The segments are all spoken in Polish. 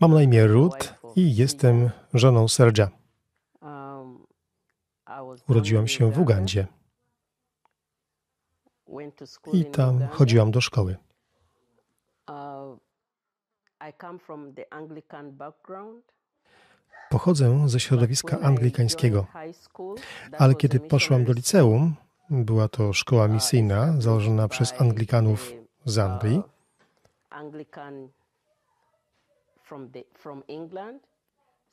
Mam na imię Ruth i jestem żoną Sergia. Urodziłam się w Ugandzie i tam chodziłam do szkoły. Pochodzę ze środowiska anglikańskiego, ale kiedy poszłam do liceum, była to szkoła misyjna założona przez Anglikanów z Anglii.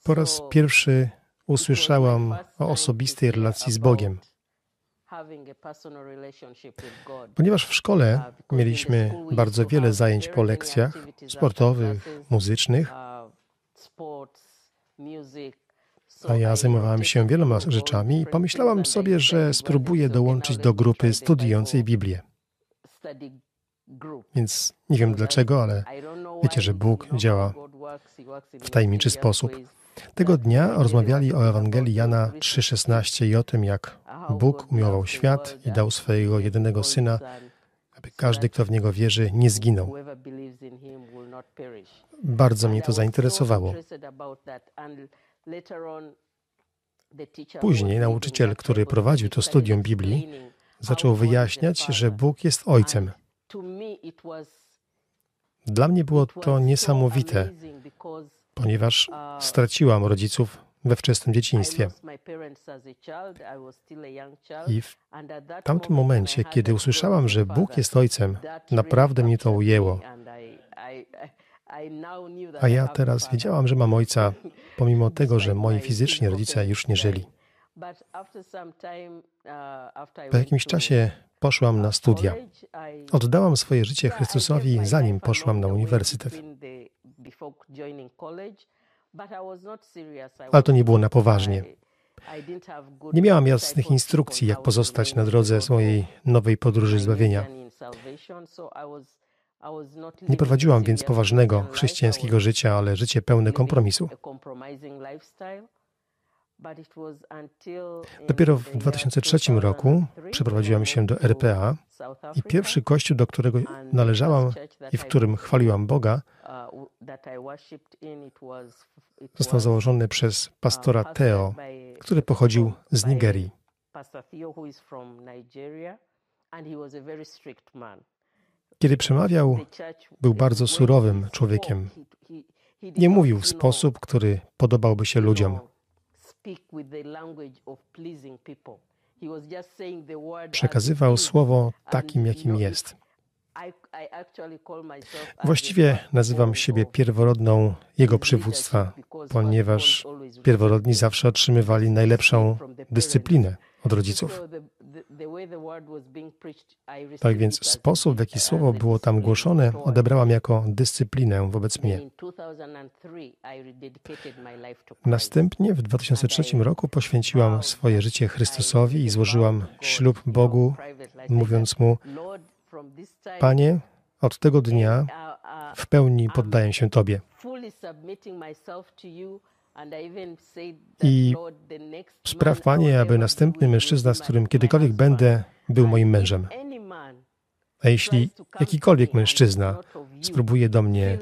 Po raz pierwszy usłyszałam o osobistej relacji z Bogiem. Ponieważ w szkole mieliśmy bardzo wiele zajęć po lekcjach sportowych, muzycznych, a ja zajmowałam się wieloma rzeczami i pomyślałam sobie, że spróbuję dołączyć do grupy studiującej Biblię. Więc nie wiem dlaczego, ale wiecie, że Bóg działa w tajemniczy sposób. Tego dnia rozmawiali o Ewangelii Jana 3,16 i o tym, jak Bóg umiłował świat i dał swojego jedynego Syna, aby każdy, kto w Niego wierzy, nie zginął. Bardzo mnie to zainteresowało. Później nauczyciel, który prowadził to studium Biblii, zaczął wyjaśniać, że Bóg jest Ojcem. Dla mnie było to niesamowite, ponieważ straciłam rodziców we wczesnym dzieciństwie. I w tamtym momencie, kiedy usłyszałam, że Bóg jest Ojcem, naprawdę mnie to ujęło. A ja teraz wiedziałam, że mam ojca, pomimo tego, że moi fizyczni rodzice już nie żyli. Po jakimś czasie poszłam na studia. Oddałam swoje życie Chrystusowi, zanim poszłam na uniwersytet. Ale to nie było na poważnie. Nie miałam jasnych instrukcji, jak pozostać na drodze swojej nowej podróży zbawienia. Nie prowadziłam więc poważnego chrześcijańskiego życia, ale życie pełne kompromisu. Dopiero w 2003 roku przeprowadziłam się do RPA i pierwszy kościół, do którego należałam i w którym chwaliłam Boga, został założony przez pastora Theo, który pochodził z Nigerii. Kiedy przemawiał, był bardzo surowym człowiekiem. Nie mówił w sposób, który podobałby się ludziom. Przekazywał słowo takim, jakim jest. Właściwie nazywam siebie pierworodną jego przywództwa, ponieważ pierworodni zawsze otrzymywali najlepszą dyscyplinę od rodziców. Tak więc sposób, w jaki słowo było tam głoszone, odebrałam jako dyscyplinę wobec mnie. Następnie w 2003 roku poświęciłam swoje życie Chrystusowi i złożyłam ślub Bogu, mówiąc mu: Panie, od tego dnia w pełni poddaję się Tobie. I spraw, Panie, aby następny mężczyzna, z którym kiedykolwiek będę, był moim mężem. A jeśli jakikolwiek mężczyzna spróbuje do mnie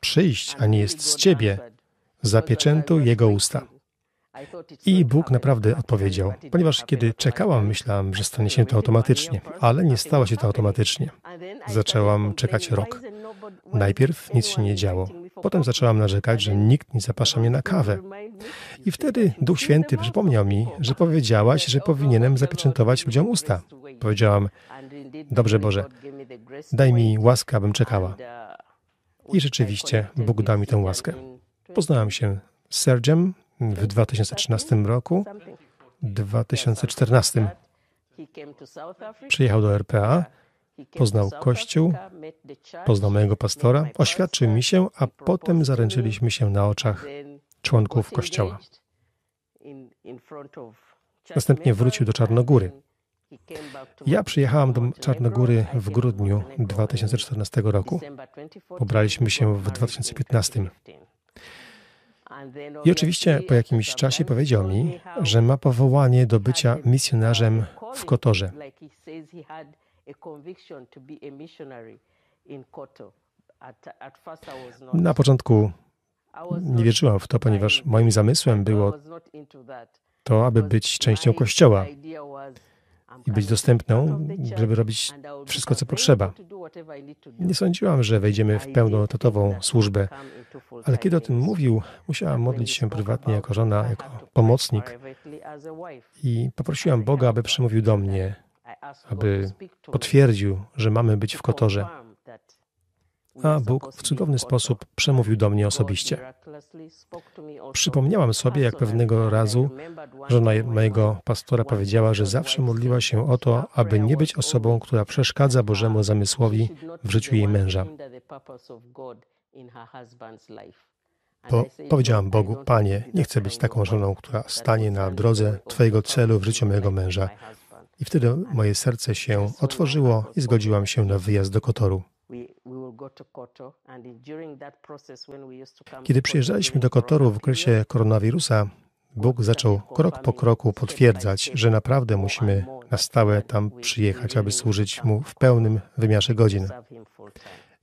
przyjść, a nie jest z Ciebie, zapieczętuj jego usta. I Bóg naprawdę odpowiedział, ponieważ kiedy czekałam, myślałam, że stanie się to automatycznie, ale nie stało się to automatycznie. Zaczęłam czekać rok. Najpierw nic się nie działo. Potem zaczęłam narzekać, że nikt nie zaprasza mnie na kawę. I wtedy Duch Święty przypomniał mi, że powiedziałaś, że powinienem zapieczętować ludziom usta. Powiedziałam, dobrze Boże, daj mi łaskę, abym czekała. I rzeczywiście Bóg dał mi tę łaskę. Poznałam się z Sergiem w 2013 roku, 2014. Przyjechał do RPA, poznał Kościół, poznał mojego pastora, oświadczył mi się, a potem zaręczyliśmy się na oczach członków Kościoła. Następnie wrócił do Czarnogóry. Ja przyjechałam do Czarnogóry w grudniu 2014 roku. Pobraliśmy się w 2015. I oczywiście po jakimś czasie powiedział mi, że ma powołanie do bycia misjonarzem w Kotorze. Na początku nie wierzyłam w to, ponieważ moim zamysłem było to, aby być częścią Kościoła i być dostępną, żeby robić wszystko, co potrzeba. Nie sądziłam, że wejdziemy w pełnoetatową służbę, ale kiedy o tym mówił, musiałam modlić się prywatnie jako żona, jako pomocnik i poprosiłam Boga, aby przemówił do mnie, aby potwierdził, że mamy być w Kotorze. A Bóg w cudowny sposób przemówił do mnie osobiście. Przypomniałam sobie, jak pewnego razu żona mojego pastora powiedziała, że zawsze modliła się o to, aby nie być osobą, która przeszkadza Bożemu zamysłowi w życiu jej męża. Bo powiedziałam Bogu, Panie, nie chcę być taką żoną, która stanie na drodze Twojego celu w życiu mojego męża. I wtedy moje serce się otworzyło i zgodziłam się na wyjazd do Kotoru. Kiedy przyjeżdżaliśmy do Kotoru w okresie koronawirusa, Bóg zaczął krok po kroku potwierdzać, że naprawdę musimy na stałe tam przyjechać, aby służyć Mu w pełnym wymiarze godzin.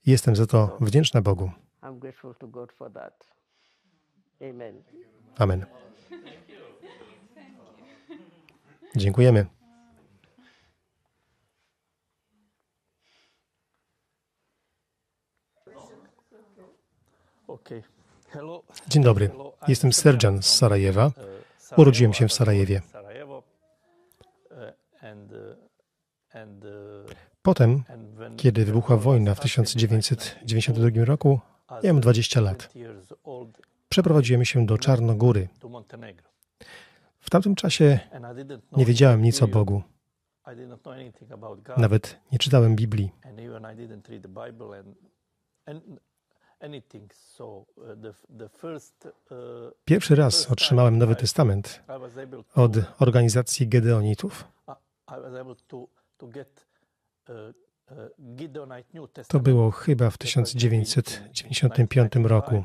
Jestem za to wdzięczna Bogu. Amen. Dziękujemy. Dzień dobry. Jestem Serjan z Sarajewa. Urodziłem się w Sarajewie. Potem, kiedy wybuchła wojna w 1992 roku, miałem 20 lat. Przeprowadziłem się do Czarnogóry. W tamtym czasie nie wiedziałem nic o Bogu. Nawet nie czytałem Biblii. Pierwszy raz otrzymałem Nowy Testament od organizacji Gedeonitów. To było chyba w 1995 roku.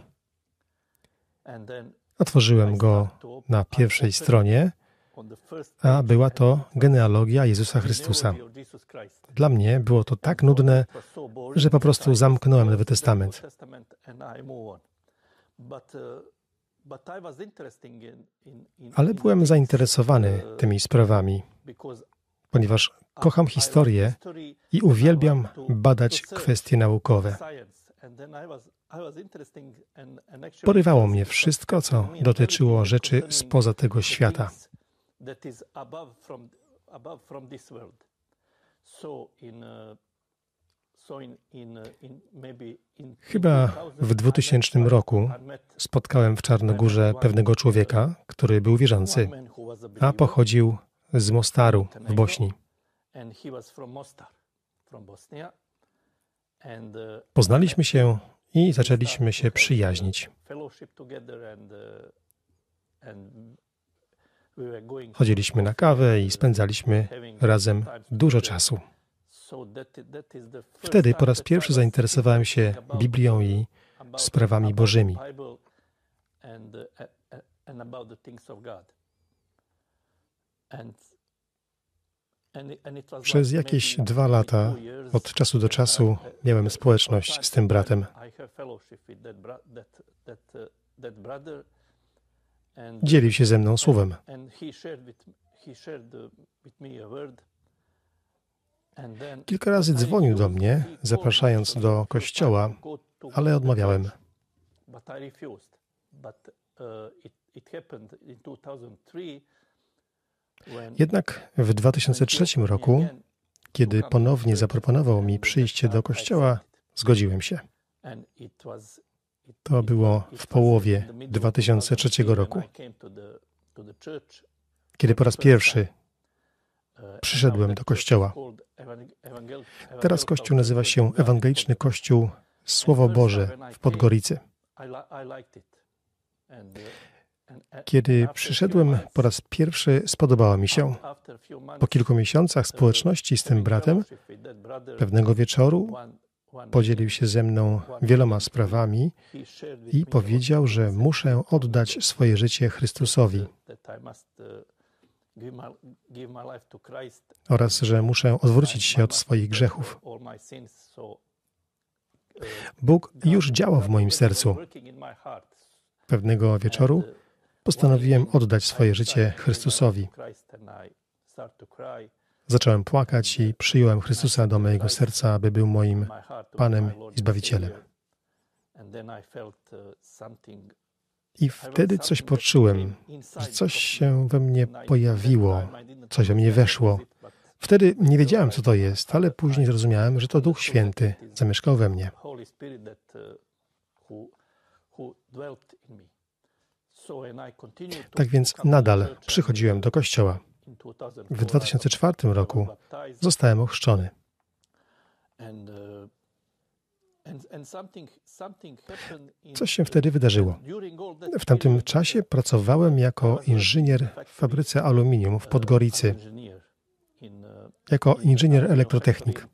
Otworzyłem go na pierwszej stronie, a była to genealogia Jezusa Chrystusa. Dla mnie było to tak nudne, że po prostu zamknąłem Nowy Testament. Ale byłem zainteresowany tymi sprawami, ponieważ kocham historię i uwielbiam badać kwestie naukowe. Porywało mnie wszystko, co dotyczyło rzeczy spoza tego świata. Chyba w 2000 roku spotkałem w Czarnogórze pewnego człowieka, który był wierzący, a pochodził z Mostaru w Bośni. Poznaliśmy się i zaczęliśmy się przyjaźnić. Chodziliśmy na kawę i spędzaliśmy razem dużo czasu. Wtedy po raz pierwszy zainteresowałem się Biblią i sprawami Bożymi. Przez jakieś dwa lata, od czasu do czasu, miałem społeczność z tym bratem. Dzielił się ze mną słowem. Kilka razy dzwonił do mnie, zapraszając do kościoła, ale odmawiałem. Jednak w 2003 roku, kiedy ponownie zaproponował mi przyjście do kościoła, zgodziłem się. To było w połowie 2003 roku, kiedy po raz pierwszy przyszedłem do kościoła. Teraz kościół nazywa się Ewangeliczny Kościół Słowo Boże w Podgoricy. Kiedy przyszedłem po raz pierwszy, spodobało mi się. Po kilku miesiącach społeczności z tym bratem, pewnego wieczoru podzielił się ze mną wieloma sprawami i powiedział, że muszę oddać swoje życie Chrystusowi oraz że muszę odwrócić się od swoich grzechów. Bóg już działał w moim sercu. Pewnego wieczoru postanowiłem oddać swoje życie Chrystusowi. Zacząłem płakać i przyjąłem Chrystusa do mojego serca, aby był moim Panem i Zbawicielem. I wtedy coś poczułem, że coś się we mnie pojawiło, coś we mnie weszło. Wtedy nie wiedziałem, co to jest, ale później zrozumiałem, że to Duch Święty zamieszkał we mnie. Tak więc nadal przychodziłem do kościoła. W 2004 roku zostałem ochrzczony. Coś się wtedy wydarzyło. W tamtym czasie pracowałem jako inżynier w fabryce aluminium w Podgoricy, jako inżynier elektrotechnik.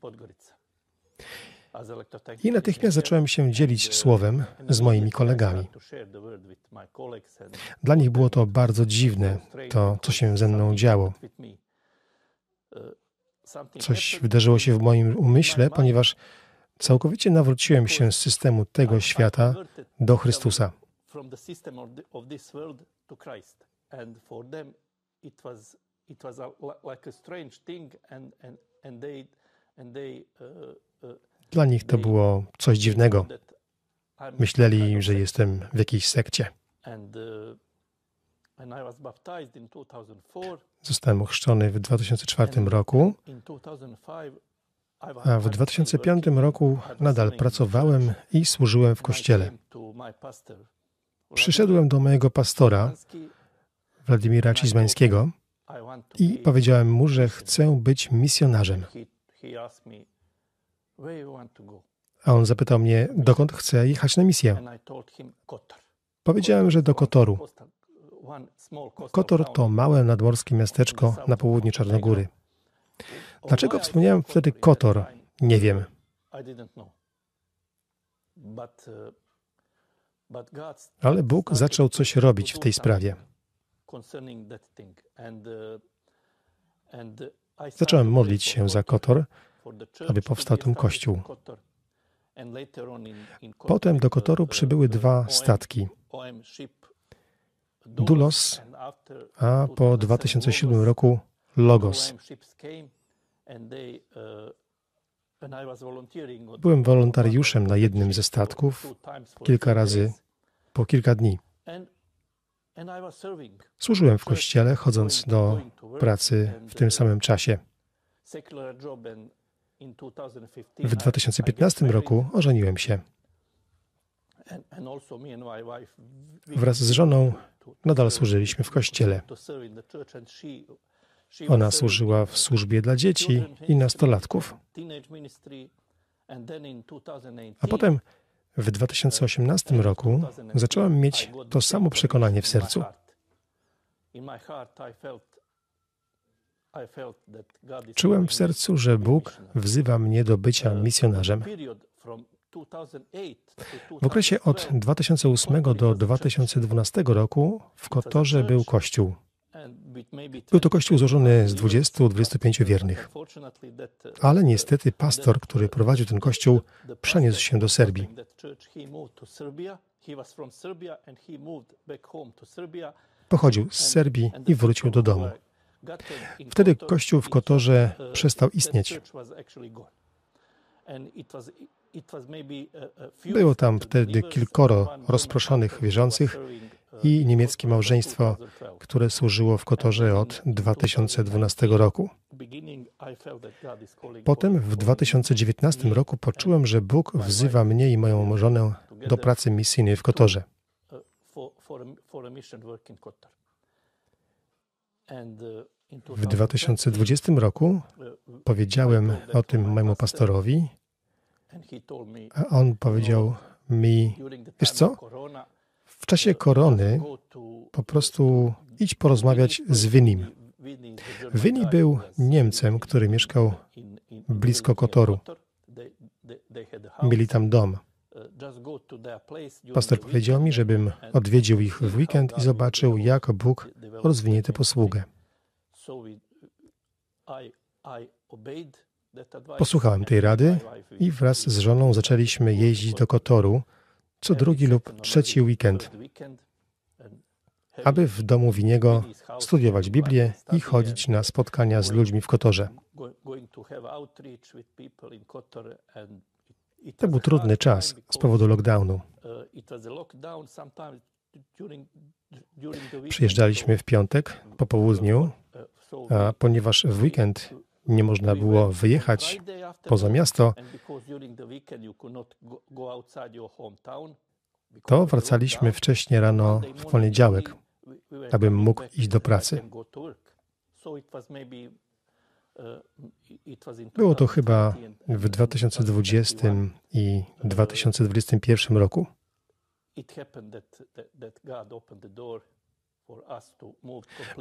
I natychmiast zacząłem się dzielić słowem z moimi kolegami. Dla nich było to bardzo dziwne, to co się ze mną działo. Coś wydarzyło się w moim umyśle, ponieważ całkowicie nawróciłem się z systemu tego świata do Chrystusa. Uh, uh, dla nich to było coś dziwnego. Myśleli, że jestem w jakiejś sekcie. Zostałem ochrzczony w 2004 roku, a w 2005 roku nadal pracowałem i służyłem w kościele. Przyszedłem do mojego pastora, Władimira Cizmańskiego, i powiedziałem mu, że chcę być misjonarzem. A on zapytał mnie, dokąd chcę jechać na misję. Powiedziałem, że do Kotoru. Kotor to małe nadmorskie miasteczko na południu Czarnogóry. Dlaczego wspomniałem wtedy Kotor? Nie wiem. Ale Bóg zaczął coś robić w tej sprawie. Zacząłem modlić się za Kotor, aby powstał tam kościół. Potem do Kotoru przybyły dwa statki. Dulos, a po 2007 roku Logos. Byłem wolontariuszem na jednym ze statków kilka razy po kilka dni. Służyłem w kościele, chodząc do pracy w tym samym czasie. W 2015 roku ożeniłem się. Wraz z żoną nadal służyliśmy w kościele. Ona służyła w służbie dla dzieci i nastolatków. A potem w 2018 roku zacząłem mieć to samo przekonanie w sercu. Czułem w sercu, że Bóg wzywa mnie do bycia misjonarzem. W okresie od 2008 do 2012 roku w Kotorze był kościół. Był to kościół złożony z 20-25 wiernych. Ale niestety pastor, który prowadził ten kościół, przeniósł się do Serbii. Pochodził z Serbii i wrócił do domu. Wtedy kościół w Kotorze przestał istnieć. Było tam wtedy kilkoro rozproszonych wierzących i niemieckie małżeństwo, które służyło w Kotorze od 2012 roku. Potem w 2019 roku poczułem, że Bóg wzywa mnie i moją żonę do pracy misyjnej w Kotorze. W 2020 roku powiedziałem o tym mojemu pastorowi, a on powiedział mi, wiesz co, w czasie korony po prostu idź porozmawiać z Wynim. Wyni był Niemcem, który mieszkał blisko Kotoru. Mieli tam dom. Pastor powiedział mi, żebym odwiedził ich w weekend i zobaczył, jak Bóg rozwinie tę posługę. Posłuchałem tej rady i wraz z żoną zaczęliśmy jeździć do Kotoru co drugi lub trzeci weekend, aby w domu Winiego studiować Biblię i chodzić na spotkania z ludźmi w Kotorze. To był trudny czas z powodu lockdownu. Przyjeżdżaliśmy w piątek po południu, a ponieważ w weekend nie można było wyjechać poza miasto, to wracaliśmy wcześniej rano w poniedziałek, abym mógł iść do pracy. Było to chyba w 2020 i 2021 roku.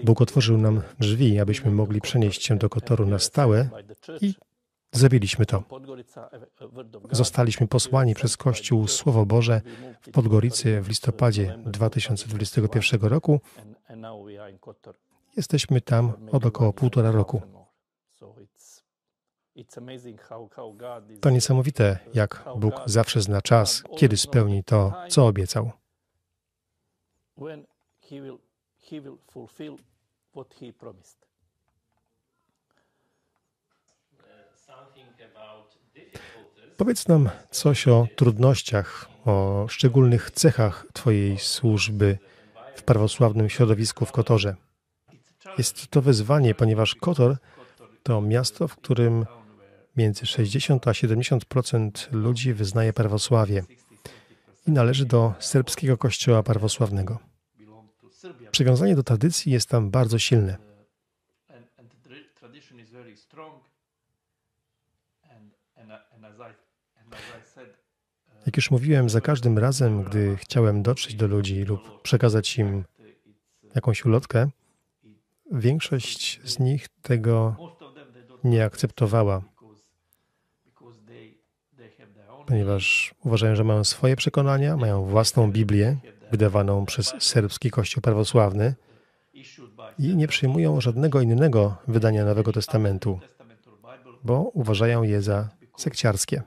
Bóg otworzył nam drzwi, abyśmy mogli przenieść się do Kotoru na stałe i zrobiliśmy to. Zostaliśmy posłani przez Kościół Słowo Boże w Podgoricy w listopadzie 2021 roku. Jesteśmy tam od około półtora roku. To niesamowite, jak Bóg zawsze zna czas, kiedy spełni to, co obiecał. Powiedz nam coś o trudnościach, o szczególnych cechach Twojej służby w prawosławnym środowisku w Kotorze. Jest to wyzwanie, ponieważ Kotor to miasto, w którym między 60 a 70% ludzi wyznaje prawosławie i należy do serbskiego kościoła prawosławnego. Przywiązanie do tradycji jest tam bardzo silne. Jak już mówiłem, za każdym razem, gdy chciałem dotrzeć do ludzi lub przekazać im jakąś ulotkę, większość z nich tego nie akceptowała, ponieważ uważają, że mają swoje przekonania, mają własną Biblię, wydawaną przez serbski Kościół prawosławny i nie przyjmują żadnego innego wydania Nowego Testamentu, bo uważają je za sekciarskie.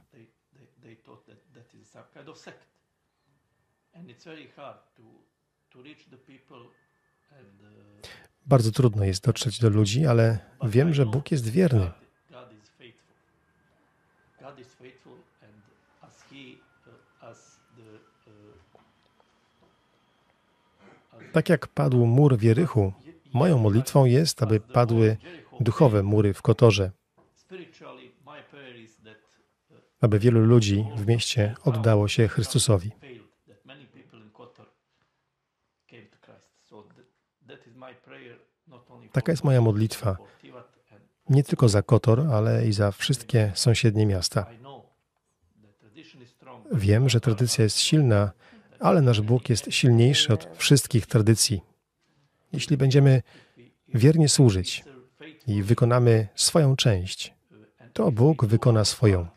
Bardzo trudno jest dotrzeć do ludzi, ale wiem, że Bóg jest wierny. Tak jak padł mur w Jerychu, moją modlitwą jest, aby padły duchowe mury w Kotorze, aby wielu ludzi w mieście oddało się Chrystusowi. Taka jest moja modlitwa. Nie tylko za Kotor, ale i za wszystkie sąsiednie miasta. Wiem, że tradycja jest silna, ale nasz Bóg jest silniejszy od wszystkich tradycji. Jeśli będziemy wiernie służyć i wykonamy swoją część, to Bóg wykona swoją.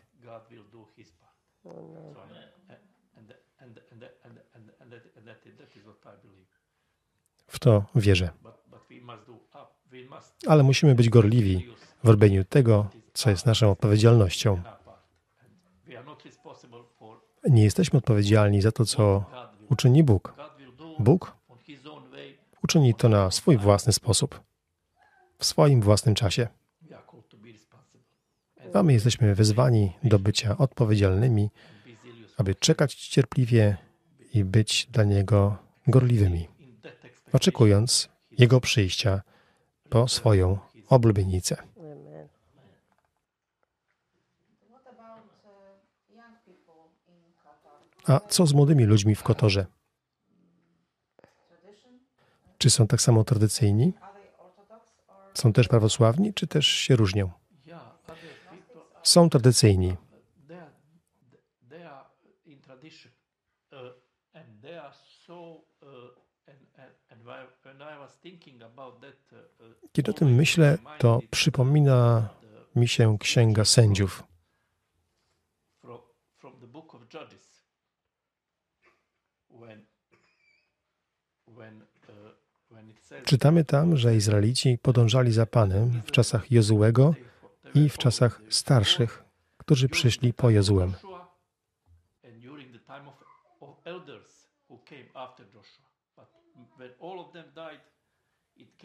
W to wierzę. Ale musimy być gorliwi w robieniu tego, co jest naszą odpowiedzialnością. Nie jesteśmy odpowiedzialni za to, co uczyni Bóg. Bóg uczyni to na swój własny sposób, w swoim własnym czasie. A my jesteśmy wezwani do bycia odpowiedzialnymi, aby czekać cierpliwie i być dla Niego gorliwymi, oczekując Jego przyjścia po swoją oblubienicę. A co z młodymi ludźmi w Kotorze? Czy są tak samo tradycyjni? Są też prawosławni, czy też się różnią? Są tradycyjni. Kiedy o tym myślę, to przypomina mi się Księga Sędziów. Czytamy tam, że Izraelici podążali za Panem w czasach Jozułego i w czasach starszych, którzy przyszli po Jozułem.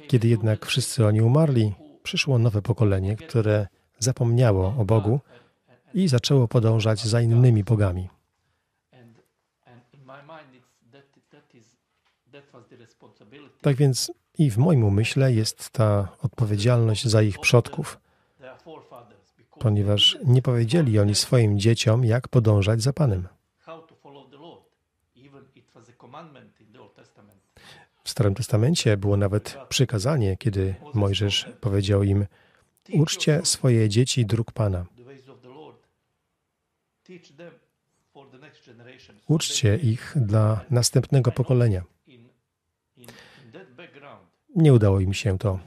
Kiedy jednak wszyscy oni umarli, przyszło nowe pokolenie, które zapomniało o Bogu i zaczęło podążać za innymi bogami. Tak więc i w moim umyśle jest ta odpowiedzialność za ich przodków, ponieważ nie powiedzieli oni swoim dzieciom, jak podążać za Panem. W Starym Testamencie było nawet przykazanie, kiedy Mojżesz powiedział im: Uczcie swoje dzieci dróg Pana. Uczcie ich dla następnego pokolenia. Nie udało im się to.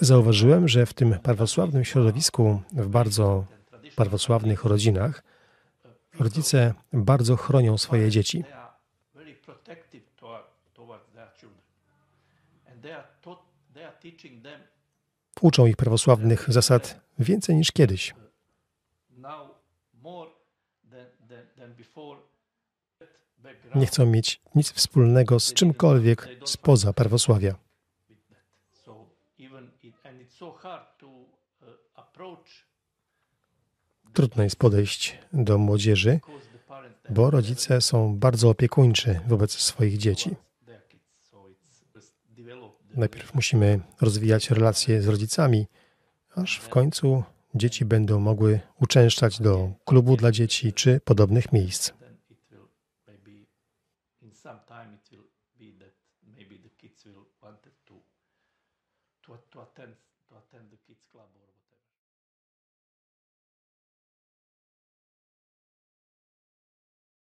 Zauważyłem, że w tym prawosławnym środowisku, w bardzo prawosławnych rodzinach, rodzice bardzo chronią swoje dzieci. Uczą ich prawosławnych zasad więcej niż kiedyś. Nie chcą mieć nic wspólnego z czymkolwiek spoza prawosławia. Trudno jest podejść do młodzieży, bo rodzice są bardzo opiekuńczy wobec swoich dzieci. Najpierw musimy rozwijać relacje z rodzicami, aż w końcu dzieci będą mogły uczęszczać do klubu dla dzieci czy podobnych miejsc. vatten